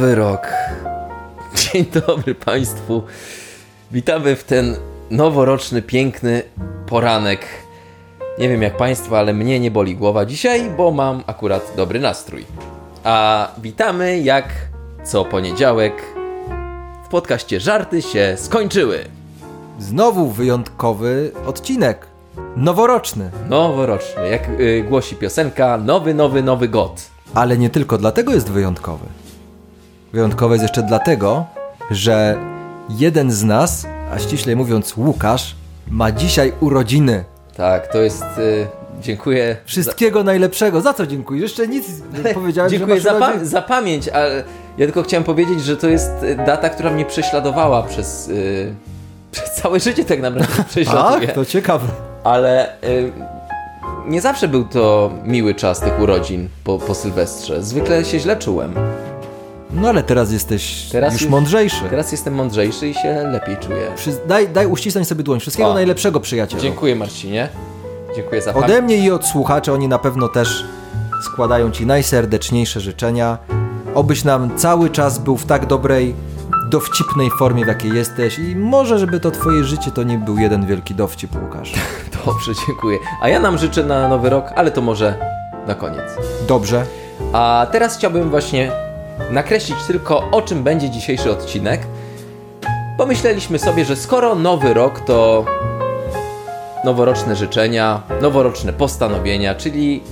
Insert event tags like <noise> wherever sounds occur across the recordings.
Nowy rok. <laughs> Dzień dobry Państwu. Witamy w ten noworoczny, piękny poranek. Nie wiem jak Państwa, ale mnie nie boli głowa dzisiaj, bo mam akurat dobry nastrój. A witamy jak co poniedziałek w podcaście Żarty się skończyły. Znowu wyjątkowy odcinek. Noworoczny. Noworoczny, jak y, głosi piosenka, nowy, nowy, nowy god. Ale nie tylko dlatego jest wyjątkowy. Wyjątkowy jest jeszcze dlatego, że jeden z nas, a ściślej mówiąc Łukasz, ma dzisiaj urodziny. Tak, to jest. Y, dziękuję. Wszystkiego najlepszego. Za co dziękuję? Jeszcze nic nie <laughs> powiedziałem. Dziękuję za, pa- za pamięć, ale ja tylko chciałem powiedzieć, że to jest y, data, która mnie prześladowała przez, y, <laughs> przez całe życie tak naprawdę <laughs> prześladuje. Tak, to ciekawe. Ale y, nie zawsze był to miły czas tych urodzin po, po Sylwestrze. Zwykle się źle czułem. No ale teraz jesteś Teraz już już- mądrzejszy. Teraz jestem mądrzejszy i się lepiej czuję. Przy... Daj, daj uścisnąć sobie dłoń. Wszystkiego O. najlepszego, przyjacielu. Dziękuję Marcinie. Dziękuję za. Ode mnie i od słuchaczy oni na pewno też składają Ci najserdeczniejsze życzenia. Obyś nam cały czas był w tak dobrej, dowcipnej formie, w jakiej jesteś i może, żeby to Twoje życie to nie był jeden wielki dowcip, Łukasz. <laughs> Dobrze, dziękuję. A ja nam życzę na nowy rok, ale to może na koniec. Dobrze. A teraz chciałbym właśnie nakreślić tylko o czym będzie dzisiejszy odcinek. Pomyśleliśmy sobie, że skoro nowy rok to noworoczne życzenia, noworoczne postanowienia, czyli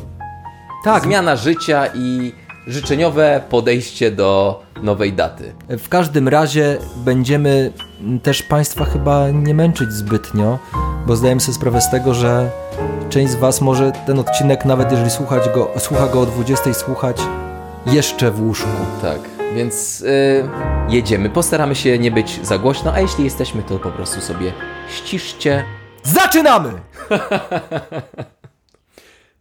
Tak, zmiana życia i życzeniowe podejście do nowej daty. w każdym razie będziemy też Państwa chyba nie męczyć zbytnio, bo zdajemy sobie sprawę z tego, że część z Was może ten odcinek, nawet jeżeli słuchać go, słucha go o 20, słuchać jeszcze w łóżku. Tak, więc y, jedziemy. Postaramy się nie być za głośno, a jeśli jesteśmy, to po prostu sobie ściszcie. Zaczynamy! <laughs>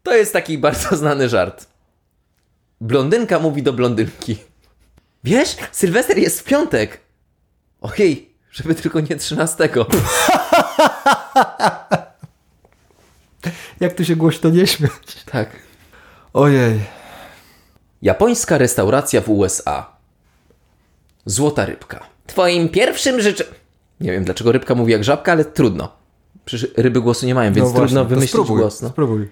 To jest taki bardzo znany żart. Blondynka mówi do blondynki. Wiesz, Sylwester jest w piątek. Ojej, żeby tylko nie trzynastego. <laughs> Jak tu się głośno nie śmiać? Tak. Ojej. Japońska restauracja w USA. Złota rybka. Twoim pierwszym życzę... Nie wiem dlaczego rybka mówi jak żabka, ale trudno. Przecież ryby głosu nie mają, więc No właśnie, trudno wymyślić spróbuj, głos. No. Spróbuj.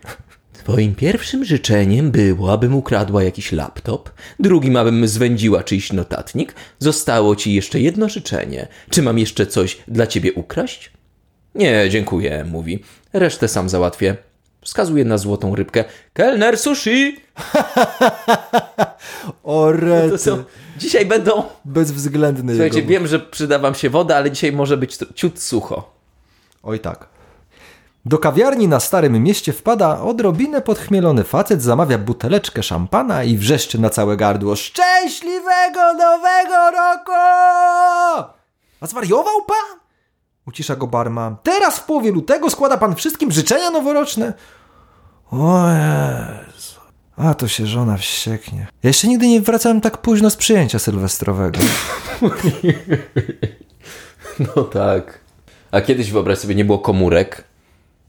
Twoim pierwszym życzeniem było, abym ukradła jakiś laptop, drugim, abym zwędziła czyjś notatnik. Zostało ci jeszcze jedno życzenie. Czy mam jeszcze coś dla ciebie ukraść? Nie, dziękuję, mówi. Resztę sam załatwię. Wskazuje na złotą rybkę. Kelner sushi! <laughs> O rety. To są... Dzisiaj będą... Bezwzględny Słuchajcie, jego... wiem, że przyda wam się woda, ale dzisiaj może być ciut sucho. Oj tak. Do kawiarni na Starym Mieście wpada odrobinę podchmielony facet, zamawia buteleczkę szampana i wrzeszczy na całe gardło. Szczęśliwego Nowego Roku! A zwariował pan? Ucisza go barman. Teraz w połowie lutego składa pan wszystkim życzenia noworoczne? O Jezu. A to się żona wścieknie. Ja jeszcze nigdy nie wracałem tak późno z przyjęcia sylwestrowego. <laughs> No tak. A kiedyś wyobraź sobie, nie było komórek.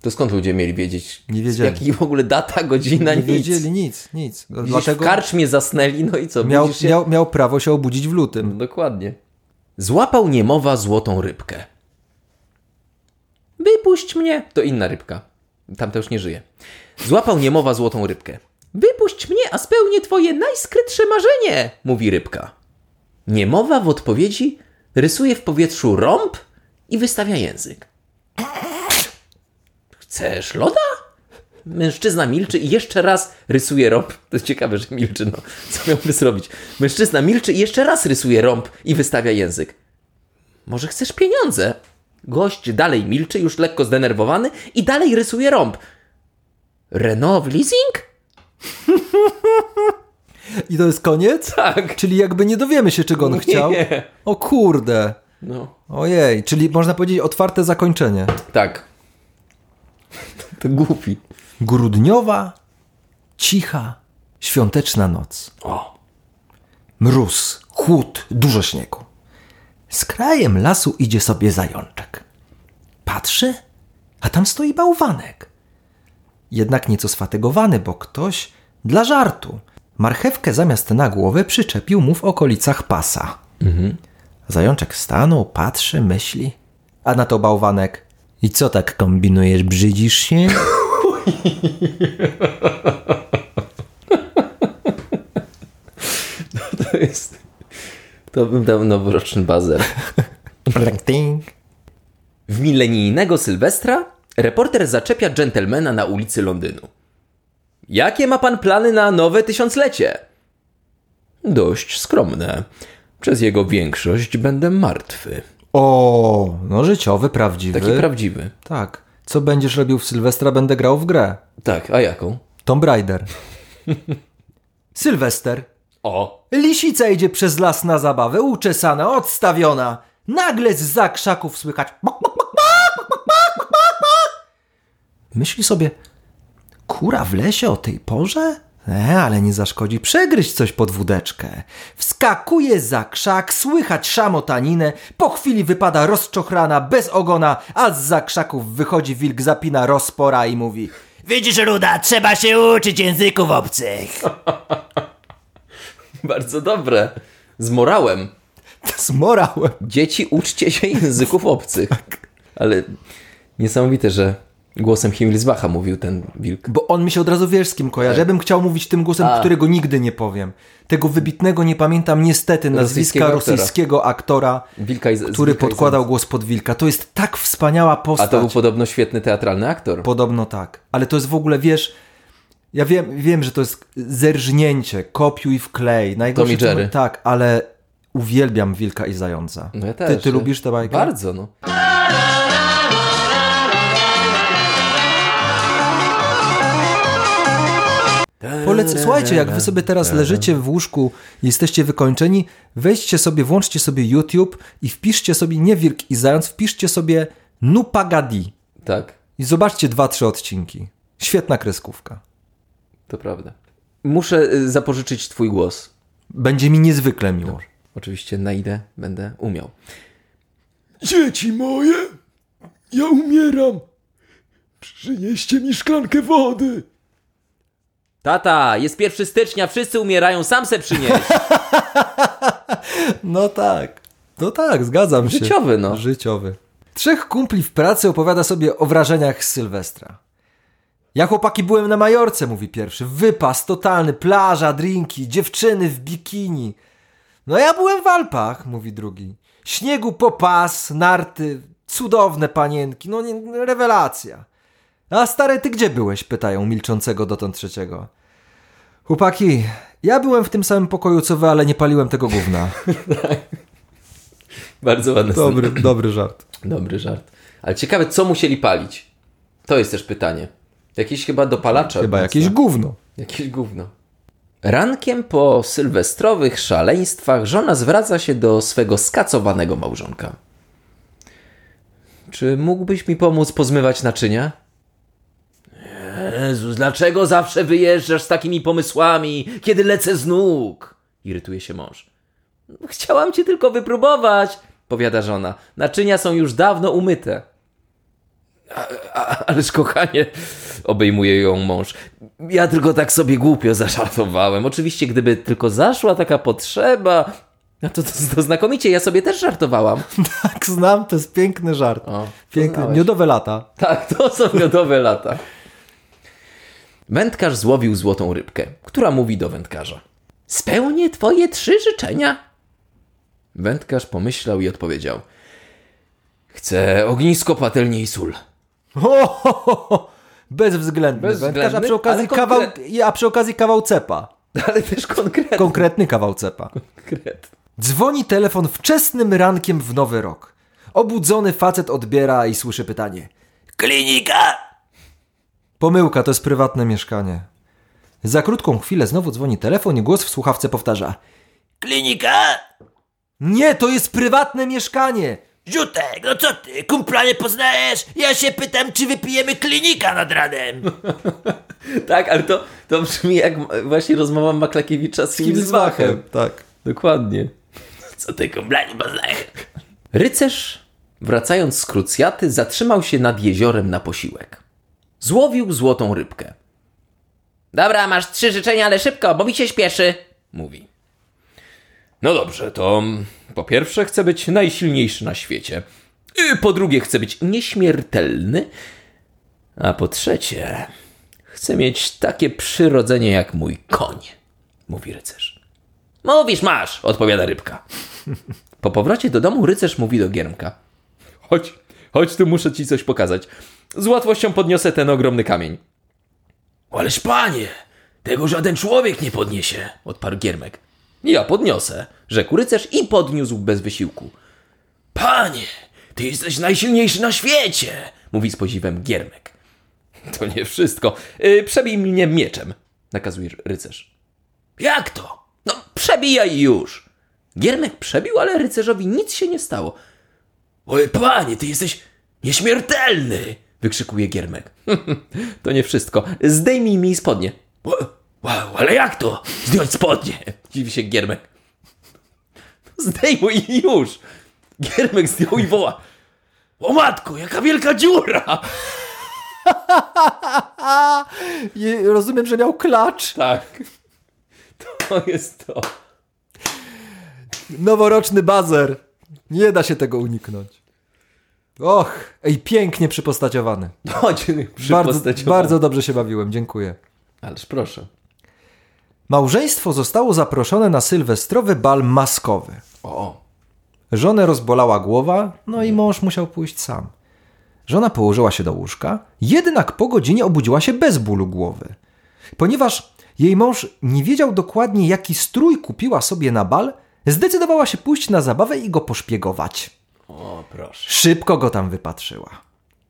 To skąd ludzie mieli wiedzieć? Nie wiedzieli. Jaki w ogóle data, godzina, Nie nic. wiedzieli nic, nic. Gdzieś Dlatego w karczmie zasnęli, no i co? miał, się? miał, miał prawo się obudzić w lutym. Dokładnie. Złapał niemowa złotą rybkę. Wypuść mnie! To inna rybka. Tamta już nie żyje. Złapał niemowa złotą rybkę. Wypuść mnie, a spełnię twoje najskrytsze marzenie, mówi rybka. Niemowa w odpowiedzi rysuje w powietrzu rąb i wystawia język. Chcesz loda? Mężczyzna milczy i jeszcze raz rysuje rąb. To jest ciekawe, że milczy, no. Co miałby zrobić? Mężczyzna milczy i jeszcze raz rysuje rąb i wystawia język. Może chcesz pieniądze? Gość dalej milczy, już lekko zdenerwowany i dalej rysuje rąb. Renault w leasing? <laughs> I to jest koniec? Tak. Czyli jakby nie dowiemy się, czego on chciał. Nie. O kurde. No. Ojej, czyli można powiedzieć otwarte zakończenie. Tak. <laughs> To głupi. Grudniowa, cicha, świąteczna noc. O. Mróz, chłód, dużo śniegu. Z krajem lasu idzie sobie zajączek. Patrzy, a tam stoi bałwanek. Jednak nieco sfatygowany, bo ktoś dla żartu Marchewkę zamiast na głowę przyczepił mu w okolicach pasa. Zajączek stanął, patrzy, myśli. A na to bałwanek. I co tak kombinujesz, brzydzisz się? <laughs> To jest... To bym dał noworoczny bazer. <laughs> W milenijnego Sylwestra reporter zaczepia dżentelmena na ulicy Londynu. Jakie ma pan plany na nowe tysiąclecie? Dość skromne. Przez jego większość będę martwy. O, no życiowy, prawdziwy. Taki prawdziwy. Tak. Co będziesz robił w Sylwestra, będę grał w grę. Tak, a jaką? Tomb Raider. <laughs> Sylwester. O! Lisica idzie przez las na zabawę, uczesana, odstawiona. Nagle z za krzaków słychać. bok, bok, bok, bok, bok, bok, bok, bok. Myśli sobie, kura w lesie o tej porze? E, ale nie zaszkodzi przegryźć coś pod wódeczkę. Wskakuje za krzak, słychać szamotaninę, po chwili wypada rozczochrana, bez ogona, a z za krzaków wychodzi wilk, zapina rozpora i mówi Widzisz, Ruda, trzeba się uczyć języków obcych. <laughs> Bardzo dobre. Z morałem. <laughs> Zmorałem. Dzieci, uczcie się języków obcych. Ale niesamowite, że głosem Himmelsbacha mówił ten wilk. Bo on mi się od razu wiesz z kim kojarzy. Ja bym chciał mówić tym głosem, A. którego nigdy nie powiem. Tego wybitnego nie pamiętam niestety nazwiska Rosyjskiego rosyjskiego aktora, z- który podkładał głos pod wilka. To jest tak wspaniała A postać. to był podobno świetny teatralny aktor. Podobno tak. Ale to jest w ogóle, wiesz... Ja wiem, wiem, że to jest zerżnięcie, kopiuj wklej. Najgorsze, Tom i Jerry. Tak, ale uwielbiam Wilka i Zająca. No ja też. Ty, ty lubisz tę bajkę? Bardzo, no. Polecę, słuchajcie, jak wy sobie teraz leżycie w łóżku i jesteście wykończeni, wejdźcie sobie, włączcie sobie YouTube i wpiszcie sobie, nie Wilk i Zając, wpiszcie sobie Nupagadi Tak, i zobaczcie dwa, trzy odcinki. Świetna kreskówka. to prawda. Muszę y, zapożyczyć twój głos. Będzie mi niezwykle miło. Oczywiście na ile będę umiał. Dzieci moje, ja umieram. Przynieście mi szklankę wody. Tata, jest 1 stycznia, wszyscy umierają, sam se przynieś. <laughs> No tak. No tak, zgadzam się. Życiowy, no. Życiowy. Trzech kumpli w pracy opowiada sobie o wrażeniach z Sylwestra. Ja chłopaki byłem na Majorce, mówi pierwszy. Wypas totalny, plaża, drinki, dziewczyny w bikini. No ja byłem w Alpach, mówi drugi. Śniegu po pas, narty, cudowne panienki, no nie, rewelacja. A stary, ty gdzie byłeś? pytają milczącego dotąd trzeciego. Chłopaki, ja byłem w tym samym pokoju co wy, ale nie paliłem tego gówna. <laughs> Bardzo ładny Dobry, dobry żart. Dobry żart. Ale ciekawe, co musieli palić? To jest też pytanie. Jakieś chyba dopalacze. Chyba jakieś gówno. Jakieś gówno. Rankiem po sylwestrowych szaleństwach żona zwraca się do swego skacowanego małżonka. Czy mógłbyś mi pomóc pozmywać naczynia? Jezus, dlaczego zawsze wyjeżdżasz z takimi pomysłami, kiedy lecę z nóg? Irytuje się mąż. Chciałam cię tylko wypróbować, powiada żona. Naczynia są już dawno umyte. A, a, ależ kochanie, obejmuje ją mąż. Ja tylko tak sobie głupio zażartowałem. Oczywiście, gdyby tylko zaszła taka potrzeba, no to, to, to znakomicie, ja sobie też żartowałam. <laughs> Tak, znam, to jest piękny żart. O, Piękny, lata. Tak, to są miodowe lata. Wędkarz złowił złotą rybkę, która mówi do wędkarza. Spełnię twoje trzy życzenia. Wędkarz pomyślał i odpowiedział. Chcę ognisko, patelnię i sól. Ho, ho, ho, ho. Bezwzględny. Bezwzględny, Wędkarz, a przy okazji, kawał, a przy okazji kawał cepa. Ale też konkretny. Konkretny kawał cepa. Konkretny. Dzwoni telefon wczesnym rankiem w nowy rok. Obudzony facet odbiera i słyszy pytanie. Klinika! Pomyłka, to jest prywatne mieszkanie. Za krótką chwilę znowu dzwoni telefon i głos w słuchawce powtarza. Klinika! Nie, to jest prywatne mieszkanie! Ziutek, no co ty, kumpla nie poznajesz? Ja się pytam, czy wypijemy klinika nad ranem. <laughs> Tak, ale to, to brzmi jak właśnie rozmowa Maklakiewicza z Himmelsbachem. Tak. Dokładnie. <laughs> Co ty, kumpla nie poznajesz? Rycerz, wracając z krucjaty, zatrzymał się nad jeziorem na posiłek. Złowił złotą rybkę. Dobra, masz trzy życzenia, ale szybko, bo mi się śpieszy, mówi. No dobrze, to po pierwsze chcę być najsilniejszy na świecie. Po drugie chcę być nieśmiertelny. A po trzecie chcę mieć takie przyrodzenie jak mój koń, mówi rycerz. Mówisz, masz, odpowiada rybka. Po powrocie do domu rycerz mówi do Giermka. Chodź, chodź tu, muszę ci coś pokazać. Z łatwością podniosę ten ogromny kamień. Ależ panie, tego żaden człowiek nie podniesie. Odparł Giermek. Ja podniosę, rzekł rycerz i podniósł bez wysiłku. Panie, ty jesteś najsilniejszy na świecie. Mówi z podziwem Giermek. To nie wszystko. Yy, przebij mnie mieczem, nakazuje rycerz. Jak to? No, przebijaj już. Giermek przebił, ale rycerzowi nic się nie stało. Oj, panie, ty jesteś nieśmiertelny. Wykrzykuje Giermek. <laughs> to nie wszystko. Zdejmij mi spodnie. Wow, ale jak to? Zdjąć spodnie. <laughs> Dziwi się Giermek. Zdejmuj już. Giermek zdjął i woła. O matko, jaka wielka dziura. <laughs> I rozumiem, że miał klacz. Tak. To jest to. Noworoczny bazer. Nie da się tego uniknąć. Och, ej, pięknie przypostaciowany. <laughs> Bardzo, bardzo, bardzo dobrze się bawiłem, dziękuję. Ależ proszę. Małżeństwo zostało zaproszone na sylwestrowy bal maskowy. O, Żonę rozbolała głowa, no i mąż musiał pójść sam. Żona położyła się do łóżka, jednak po godzinie obudziła się bez bólu głowy. Ponieważ jej mąż nie wiedział dokładnie, jaki strój kupiła sobie na bal, zdecydowała się pójść na zabawę i go poszpiegować. O, proszę. Szybko go tam wypatrzyła.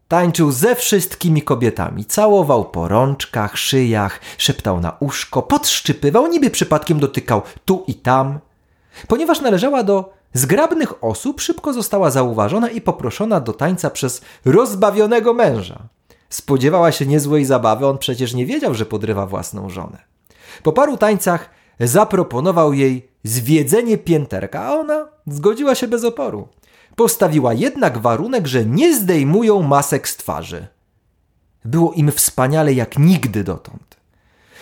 Tańczył ze wszystkimi kobietami, całował po rączkach, szyjach, szeptał na uszko, podszczypywał, niby przypadkiem dotykał tu i tam. Ponieważ należała do zgrabnych osób, szybko została zauważona i poproszona do tańca przez rozbawionego męża. Spodziewała się niezłej zabawy, on przecież nie wiedział, że podrywa własną żonę. Po paru tańcach zaproponował jej zwiedzenie pięterka, a ona zgodziła się bez oporu. Postawiła jednak warunek, że nie zdejmują masek z twarzy. Było im wspaniale jak nigdy dotąd.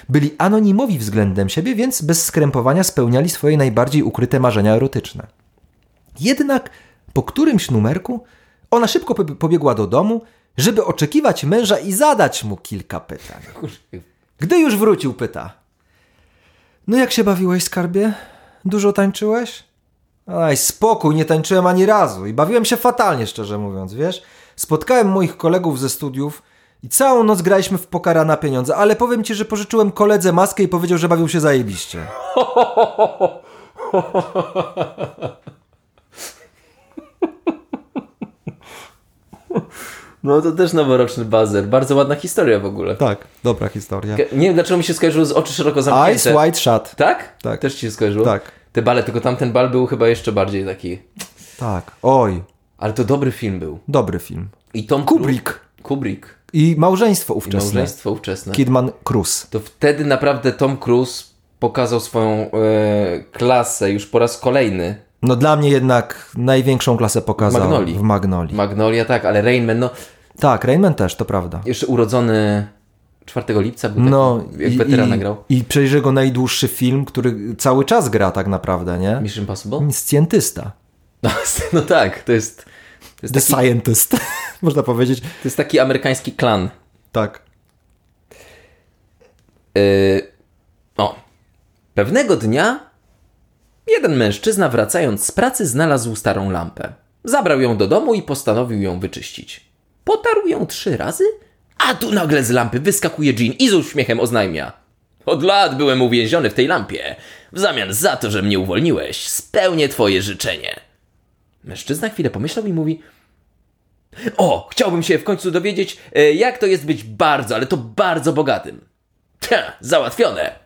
Byli anonimowi względem siebie, więc bez skrępowania spełniali swoje najbardziej ukryte marzenia erotyczne. Jednak po którymś numerku ona szybko pob- pobiegła do domu, żeby oczekiwać męża i zadać mu kilka pytań. Gdy już wrócił, pyta: No jak się bawiłeś, skarbie? Dużo tańczyłeś? Aj, spokój, nie tańczyłem ani razu i bawiłem się fatalnie, szczerze mówiąc, wiesz? Spotkałem moich kolegów ze studiów i całą noc graliśmy w pokara na pieniądze, ale powiem ci, że pożyczyłem koledze maskę i powiedział, że bawił się zajebiście. No to też noworoczny bazer. Bardzo ładna historia w ogóle. Tak, dobra historia. Nie wiem dlaczego mi się skojarzyło z oczy szeroko zamknięte. Ice White Shut. Tak? Tak. Też ci się skojarzyło? Tak. Te bale, tylko tamten bal był chyba jeszcze bardziej taki... Tak, oj, Ale to dobry film był. dobry film. I Tom Kubrick. Kubrick. I małżeństwo I ówczesne. małżeństwo ówczesne. Kidman Cruz. To wtedy naprawdę Tom Cruise pokazał swoją e, klasę już po raz kolejny. No dla mnie jednak największą klasę pokazał Magnolii. w Magnolii. Magnolia, tak, ale Rain Man, no tak, Rainman też, to prawda. jeszcze urodzony 4 lipca był No, taki, jak i, weteran nagrał. i przecież jego najdłuższy film, który cały czas gra tak naprawdę, nie? Mission Impossible? Scientysta. No, <laughs> no tak, to jest, to jest, The taki, Scientist, <laughs> można powiedzieć. to jest taki amerykański klan. Tak. Yy, o. Pewnego dnia jeden mężczyzna wracając z pracy znalazł starą lampę. Zabrał ją do domu i postanowił ją wyczyścić. Potarł ją trzy razy, a tu nagle z lampy wyskakuje Jean i z uśmiechem oznajmia. Od lat byłem uwięziony w tej lampie. W zamian za to, że mnie uwolniłeś, spełnię twoje życzenie. Mężczyzna chwilę pomyślał i mówi: O, chciałbym się w końcu dowiedzieć, e, jak to jest być bardzo, ale to bardzo bogatym. Ha, załatwione.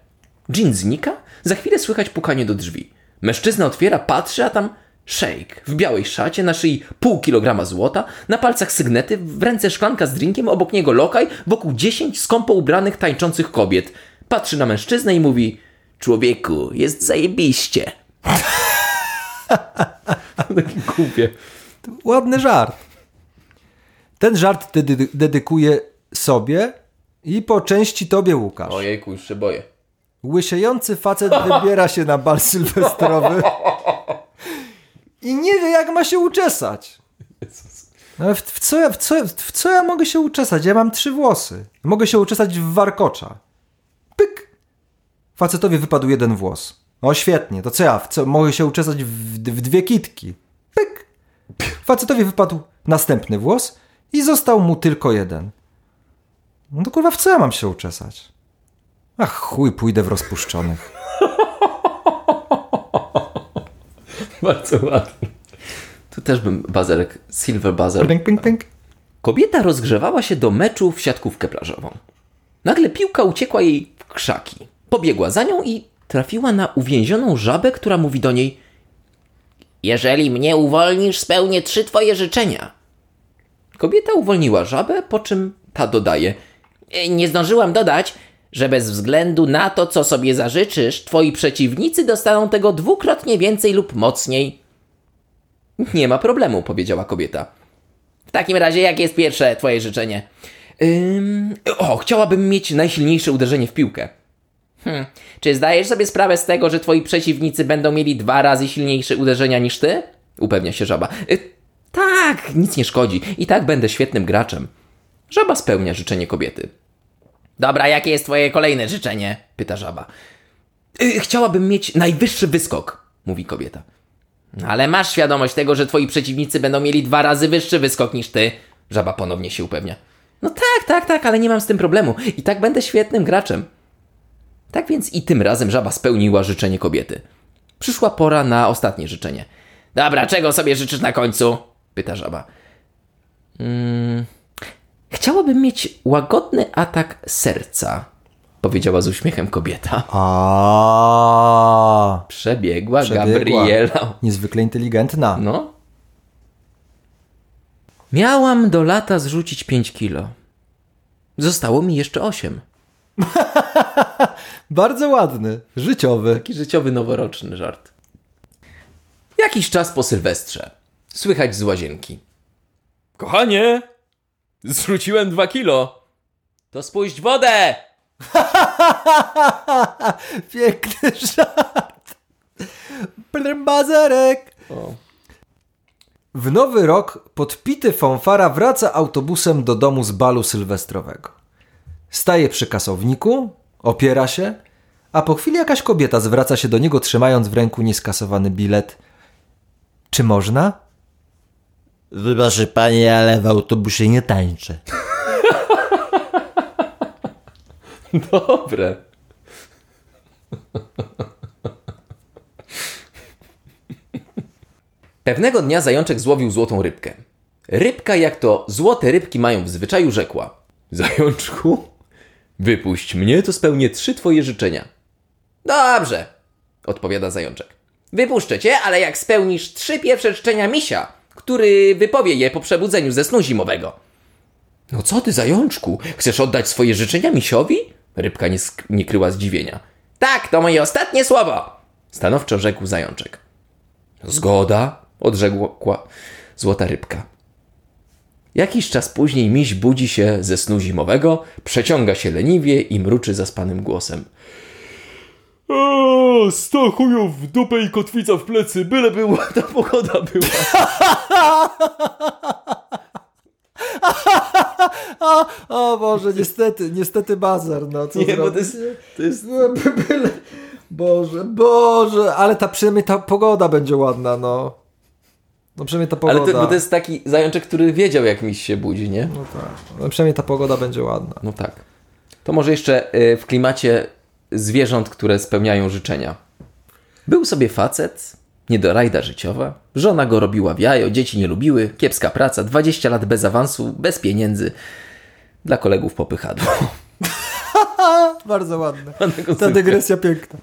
Jean znika, za chwilę słychać pukanie do drzwi. Mężczyzna otwiera, patrzy, a tam szejk w białej szacie, na szyi pół kilograma złota, na palcach sygnety, w ręce szklanka z drinkiem, obok niego lokaj, wokół dziesięć skąpo ubranych, tańczących kobiet. Patrzy na mężczyznę i mówi: Człowieku, jest zajebiście. <laughs> Takie głupie. Ładny żart. Ten żart dedy- dedykuję sobie I po części tobie, Łukasz. Ojejku, już się boję. Łysiejący facet wybiera się na bal sylwestrowy <laughs> i nie wie, jak ma się uczesać. Ale w, w, co ja, w, co, w co ja mogę się uczesać? Ja mam trzy włosy. Mogę się uczesać w warkocza. Pyk! Facetowi wypadł jeden włos. O, świetnie. To co ja? W co, mogę się uczesać w, w dwie kitki. Pyk! Facetowi wypadł następny włos i został mu tylko jeden. No to kurwa, w co ja mam się uczesać? Ach, chuj, pójdę w rozpuszczonych. <laughs> Bardzo ładnie. Tu też bym bazerek, silver buzzer. Ping, ping, ping. Kobieta rozgrzewała się do meczu w siatkówkę plażową. Nagle piłka uciekła jej w krzaki. Pobiegła za nią i trafiła na uwięzioną żabę, która mówi do niej Jeżeli mnie uwolnisz, spełnię trzy twoje życzenia. Kobieta uwolniła żabę, po czym ta dodaje "E, Nie zdążyłam dodać, że bez względu na to, co sobie zażyczysz, twoi przeciwnicy dostaną tego dwukrotnie więcej lub mocniej. Nie ma problemu, powiedziała kobieta. W takim razie, jakie jest pierwsze twoje życzenie? Ym, o, chciałabym mieć najsilniejsze uderzenie w piłkę. Hm, czy zdajesz sobie sprawę z tego, że twoi przeciwnicy będą mieli dwa razy silniejsze uderzenia niż ty? Upewnia się żaba. Y, tak, nic nie szkodzi. I tak będę świetnym graczem. Żaba spełnia życzenie kobiety. Dobra, jakie jest twoje kolejne życzenie? Pyta żaba. Y, chciałabym mieć najwyższy wyskok, mówi kobieta. Ale masz świadomość tego, że twoi przeciwnicy będą mieli dwa razy wyższy wyskok niż ty. Żaba ponownie się upewnia. No tak, tak, tak, ale nie mam z tym problemu. I tak będę świetnym graczem. Tak więc i tym razem żaba spełniła życzenie kobiety. Przyszła pora na ostatnie życzenie. Dobra, czego sobie życzysz na końcu? Pyta żaba. Mm, chciałabym mieć łagodny atak serca, powiedziała z uśmiechem kobieta. A, Przebiegła, Przebiegła. Gabriela. niezwykle inteligentna. No. Miałam do lata zrzucić 5 kilo. Zostało mi jeszcze 8. <laughs> Bardzo ładny, życiowy. Taki życiowy, noworoczny żart. Jakiś czas po Sylwestrze. Słychać z łazienki. Kochanie, zrzuciłem 2 kilo. To spuść wodę! <laughs> Piękny żart. Bazerek. W nowy rok podpity fanfara wraca autobusem do domu z balu sylwestrowego. Staje przy kasowniku, opiera się, a po chwili jakaś kobieta zwraca się do niego trzymając w ręku nieskasowany bilet. Czy można? Wybaczy panie, ale w autobusie nie tańczę. <laughs> Dobre. Pewnego dnia zajączek złowił złotą rybkę. Rybka, jak to złote rybki mają w zwyczaju, rzekła: Zajączku, wypuść mnie, to spełnię trzy twoje życzenia. Dobrze, odpowiada zajączek. Wypuszczę cię, ale jak spełnisz trzy pierwsze życzenia misia, który wypowie je po przebudzeniu ze snu zimowego. No co ty, zajączku? Chcesz oddać swoje życzenia misiowi? Rybka nie, nie kryła zdziwienia. Tak, to moje ostatnie słowo! Stanowczo rzekł zajączek. Zgoda, odrzekła złota rybka. Jakiś czas później miś budzi się ze snu zimowego, przeciąga się leniwie i mruczy zaspanym głosem. O, sto chujów w dupę i kotwica w plecy, byle była ta <laughs> pogoda była. <laughs> O Boże, niestety, niestety bazar, no co Nie, bo to jest, to jest No, by- byle... Boże, Boże, ale ta przynajmniej ta pogoda będzie ładna, no. No przynajmniej ta pogoda. Ale to, bo to jest taki zajączek, który wiedział, jak miś się budzi, nie? No tak, no przynajmniej ta pogoda będzie ładna. No tak. To może jeszcze y, w klimacie zwierząt, które spełniają życzenia. Był sobie facet, niedorajda życiowa. Żona go robiła w jajo, dzieci nie lubiły, kiepska praca, 20 lat bez awansu, bez pieniędzy. Dla kolegów popychadło. <laughs> Bardzo ładne. Ta dygresja piękna.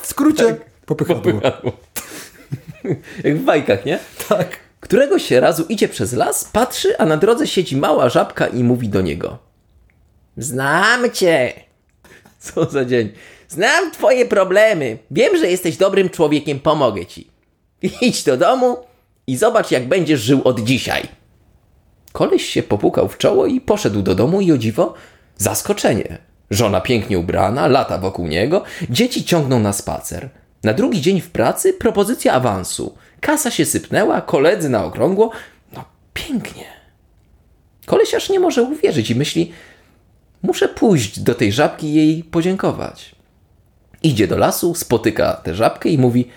W skrócie, popychadło. Popychadło. <laughs> Jak w bajkach, nie? Tak. Któregoś razu idzie przez las, patrzy, a na drodze siedzi mała żabka i mówi do niego. Znam cię. <laughs> Co za dzień. Znam twoje problemy. Wiem, że jesteś dobrym człowiekiem, pomogę ci. Idź do domu i zobacz, jak będziesz żył od dzisiaj. Koleś się popukał w czoło i poszedł do domu i o dziwo Zaskoczenie. Żona pięknie ubrana, lata wokół niego, dzieci ciągną na spacer. Na drugi dzień w pracy propozycja awansu. Kasa się sypnęła, koledzy na okrągło. No pięknie. Koleś aż nie może uwierzyć i myśli, muszę pójść do tej żabki i jej podziękować. Idzie do lasu, spotyka tę żabkę i mówi: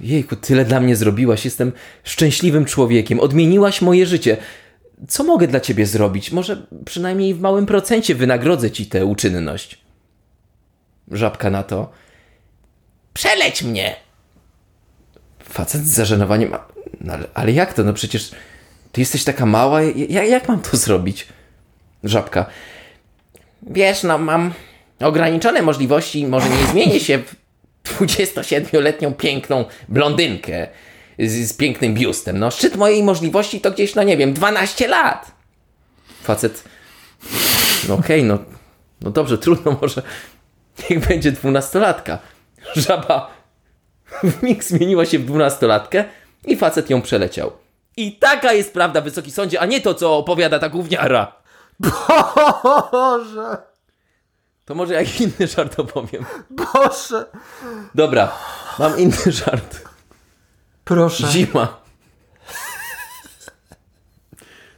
Jejku, tyle dla mnie zrobiłaś, jestem szczęśliwym człowiekiem, odmieniłaś moje życie. Co mogę dla ciebie zrobić? Może przynajmniej w małym procencie wynagrodzę ci tę uczynność. Żabka na to. Przeleć mnie! Facet z zażenowaniem. "A- No, ale jak to? No przecież ty jesteś taka mała. Ja, jak mam to zrobić? Żabka. Wiesz, no mam ograniczone możliwości, może nie zmienię się w 27-letnią piękną blondynkę z, z pięknym biustem. No szczyt mojej możliwości to gdzieś, no nie wiem, 12 lat. Facet. No okej, no, no dobrze, trudno, może niech będzie dwunastolatka. Żaba w mig zmieniła się w dwunastolatkę i facet ją przeleciał. I taka jest prawda, wysoki sądzie, a nie to, co opowiada ta gówniara. Boże, To może jak inny żart opowiem. Boże. Dobra, mam inny żart. Proszę. Zima.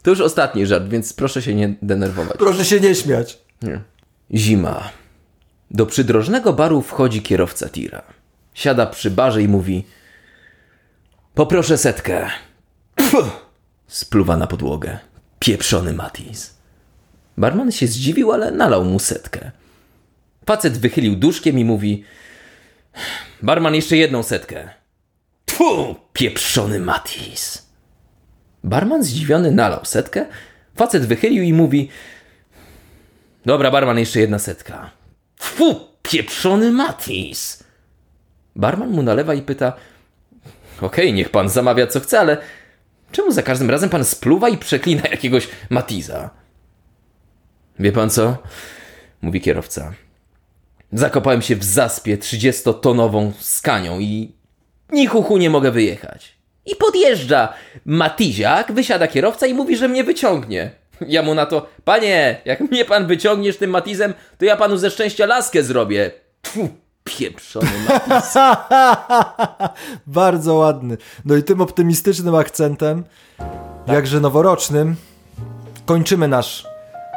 To już ostatni żart, więc proszę się nie denerwować. Proszę się nie śmiać. Nie. Zima. Do przydrożnego baru wchodzi kierowca tira. Siada przy barze i mówi: Poproszę setkę. Pfu! Spluwa na podłogę. Pieprzony Matis. Barman się zdziwił, ale nalał mu setkę. Facet wychylił duszkiem i mówi: Barman, jeszcze jedną setkę. Tfu! Pieprzony Matis. Barman zdziwiony nalał setkę. Facet wychylił i mówi: Dobra, barman, jeszcze jedna setka. Fu, pieprzony Matis! Barman mu nalewa i pyta: Okej, niech pan zamawia co chce, ale czemu za każdym razem pan spluwa i przeklina jakiegoś Matiza? Wie pan co? Mówi kierowca. Zakopałem się w zaspie 30-tonową skanią i ni chuchu nie mogę wyjechać. I podjeżdża Matiziak, wysiada kierowca i mówi, że mnie wyciągnie. Ja mu na to, panie, jak mnie pan wyciągniesz tym Matizem, to ja panu ze szczęścia laskę zrobię. Tfu, pieprzony Matiz. <laughs> Bardzo ładny. No i tym optymistycznym akcentem, jakże noworocznym, kończymy nasz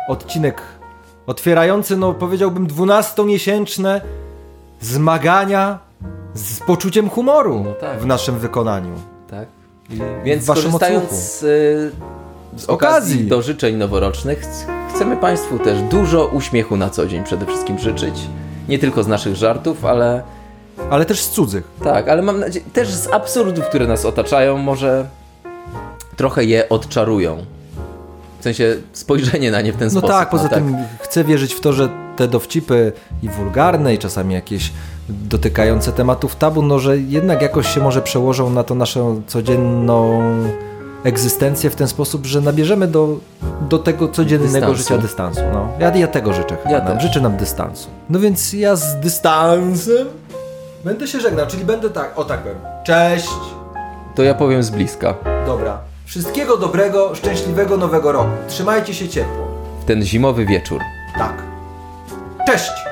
odcinek otwierający, no powiedziałbym, dwunastomiesięczne zmagania z poczuciem humoru No tak. w naszym wykonaniu. Tak. Więc waszym korzystając odsłuchu. z, y, z okazji okazji. do życzeń noworocznych, ch- chcemy Państwu też dużo uśmiechu na co dzień przede wszystkim życzyć. Nie tylko z naszych żartów, ale Ale też z cudzych. tak, ale mam nadzieję, też z absurdów, które nas otaczają, może trochę je odczarują. W sensie spojrzenie na nie w ten No sposób. tak, poza tym chcę wierzyć w to, że te dowcipy i wulgarne, i czasami jakieś dotykające tematów tabu, no że jednak jakoś się może przełożą na to naszą codzienną egzystencję w ten sposób, że nabierzemy do, do tego codziennego Dystansu. życia dystansu. No. Ja, ja tego życzę Ja nam. Życzę nam dystansu. No więc ja z dystansem będę się żegnał, czyli będę tak, o tak powiem. Cześć! To ja powiem z bliska. Dobra. Wszystkiego dobrego, szczęśliwego nowego roku. Trzymajcie się ciepło. W ten zimowy wieczór. Tak. Cześć!